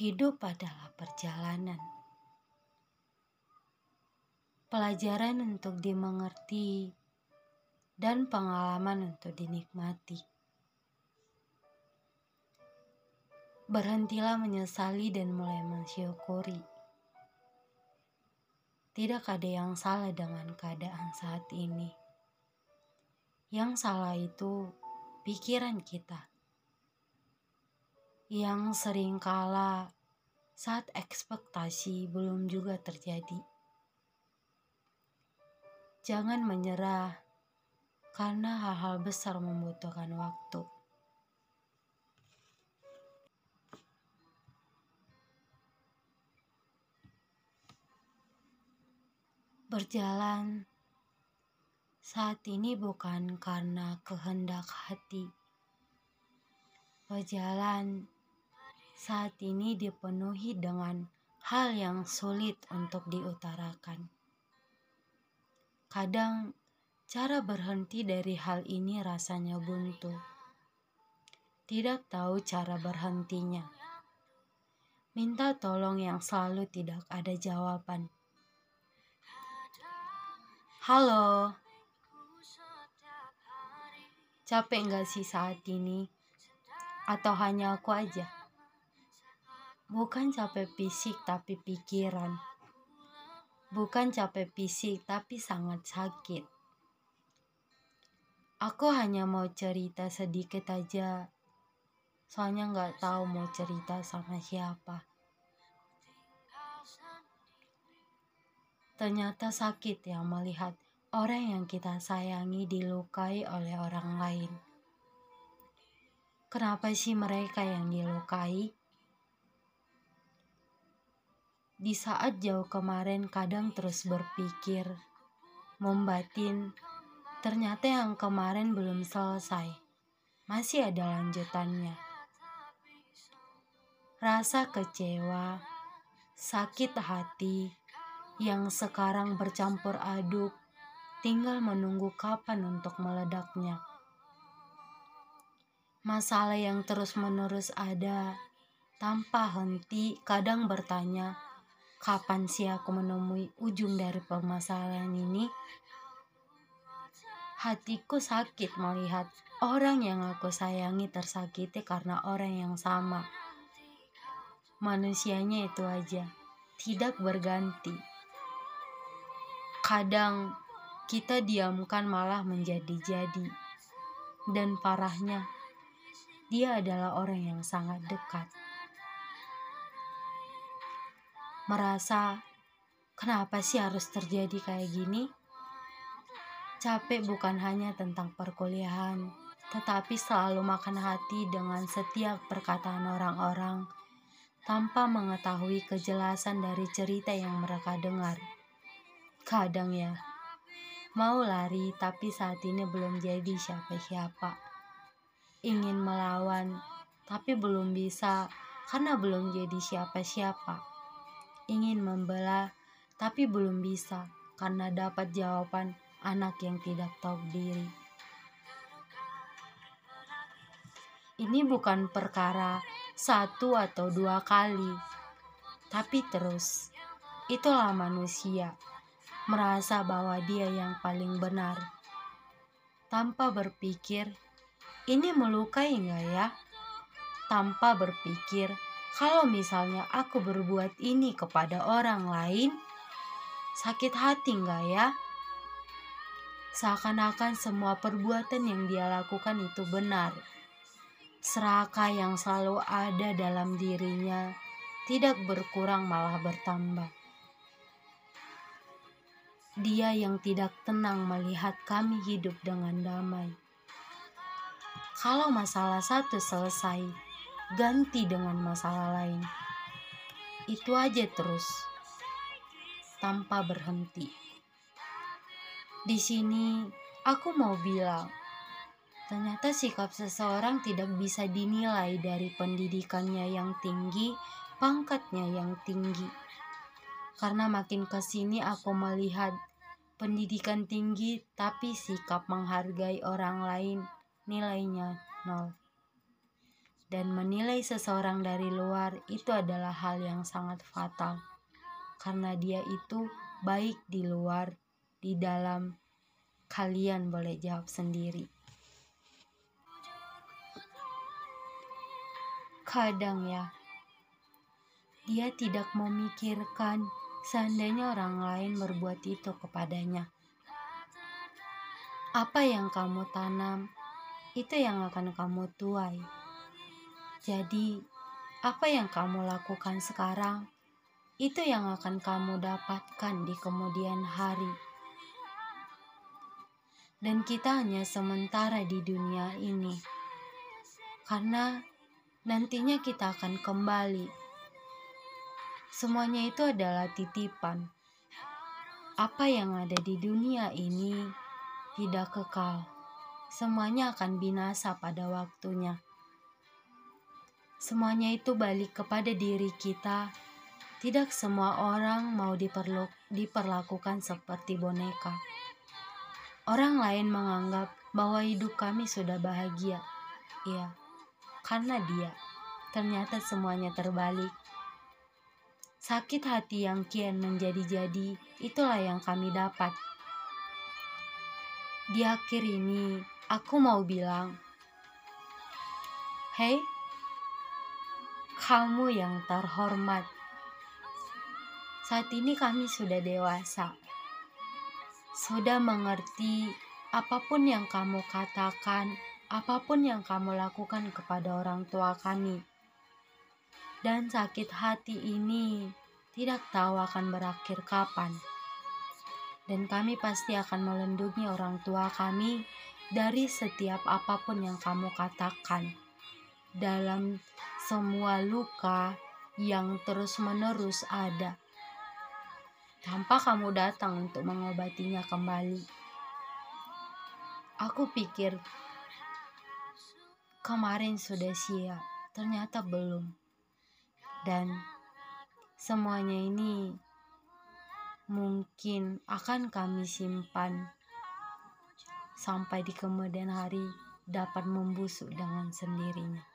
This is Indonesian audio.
Hidup adalah perjalanan. Pelajaran untuk dimengerti dan pengalaman untuk dinikmati. Berhentilah menyesali dan mulai mensyukuri. Tidak ada yang salah dengan keadaan saat ini. Yang salah itu pikiran kita yang sering kalah saat ekspektasi belum juga terjadi. Jangan menyerah karena hal-hal besar membutuhkan waktu. Berjalan saat ini bukan karena kehendak hati. Berjalan saat ini dipenuhi dengan hal yang sulit untuk diutarakan. Kadang cara berhenti dari hal ini rasanya buntu. Tidak tahu cara berhentinya. Minta tolong yang selalu tidak ada jawaban. Halo. Capek gak sih saat ini? Atau hanya aku aja? Bukan capek fisik tapi pikiran. Bukan capek fisik tapi sangat sakit. Aku hanya mau cerita sedikit aja. Soalnya nggak tahu mau cerita sama siapa. Ternyata sakit ya melihat orang yang kita sayangi dilukai oleh orang lain. Kenapa sih mereka yang dilukai? Di saat jauh kemarin kadang terus berpikir, membatin, ternyata yang kemarin belum selesai. Masih ada lanjutannya. Rasa kecewa, sakit hati, yang sekarang bercampur aduk, tinggal menunggu kapan untuk meledaknya. Masalah yang terus-menerus ada, tanpa henti, kadang bertanya, kapan sih aku menemui ujung dari permasalahan ini? Hatiku sakit melihat orang yang aku sayangi tersakiti karena orang yang sama. Manusianya itu aja, tidak berganti. Kadang kita diamkan malah menjadi-jadi. Dan parahnya, dia adalah orang yang sangat dekat merasa kenapa sih harus terjadi kayak gini? Capek bukan hanya tentang perkuliahan, tetapi selalu makan hati dengan setiap perkataan orang-orang tanpa mengetahui kejelasan dari cerita yang mereka dengar. Kadang ya, mau lari tapi saat ini belum jadi siapa-siapa. Ingin melawan tapi belum bisa karena belum jadi siapa-siapa ingin membela tapi belum bisa karena dapat jawaban anak yang tidak tahu diri. Ini bukan perkara satu atau dua kali, tapi terus. Itulah manusia, merasa bahwa dia yang paling benar. Tanpa berpikir, ini melukai nggak ya? Tanpa berpikir, kalau misalnya aku berbuat ini kepada orang lain, sakit hati nggak ya? Seakan-akan semua perbuatan yang dia lakukan itu benar. Serakah yang selalu ada dalam dirinya tidak berkurang malah bertambah. Dia yang tidak tenang melihat kami hidup dengan damai. Kalau masalah satu selesai, ganti dengan masalah lain. Itu aja terus, tanpa berhenti. Di sini aku mau bilang, ternyata sikap seseorang tidak bisa dinilai dari pendidikannya yang tinggi, pangkatnya yang tinggi. Karena makin ke sini aku melihat pendidikan tinggi tapi sikap menghargai orang lain nilainya nol. Dan menilai seseorang dari luar itu adalah hal yang sangat fatal karena dia itu baik di luar, di dalam. Kalian boleh jawab sendiri. Kadang ya, dia tidak memikirkan seandainya orang lain berbuat itu kepadanya. Apa yang kamu tanam, itu yang akan kamu tuai. Jadi, apa yang kamu lakukan sekarang, itu yang akan kamu dapatkan di kemudian hari. Dan kita hanya sementara di dunia ini, karena nantinya kita akan kembali. Semuanya itu adalah titipan. Apa yang ada di dunia ini tidak kekal. Semuanya akan binasa pada waktunya. Semuanya itu balik kepada diri kita. Tidak semua orang mau diperlakukan seperti boneka. Orang lain menganggap bahwa hidup kami sudah bahagia. Iya, karena dia. Ternyata semuanya terbalik. Sakit hati yang kian menjadi-jadi, itulah yang kami dapat. Di akhir ini, aku mau bilang, "Hei, kamu yang terhormat." Saat ini kami sudah dewasa, sudah mengerti apa pun yang kamu katakan apa pun yang kamu lakukan kepada orang tua kami. Dan sakit hati ini tidak tahu akan berakhir kapan. Dan kami pasti akan melindungi orang tua kami dari setiap apa pun yang kamu katakan. Dalam semua luka yang terus-menerus ada. Tanpa kamu datang untuk mengobatinya kembali. Aku pikir kemarin sudah siap, ternyata belum. Dan semuanya ini mungkin akan kami simpan sampai di kemudian hari dapat membusuk dengan sendirinya.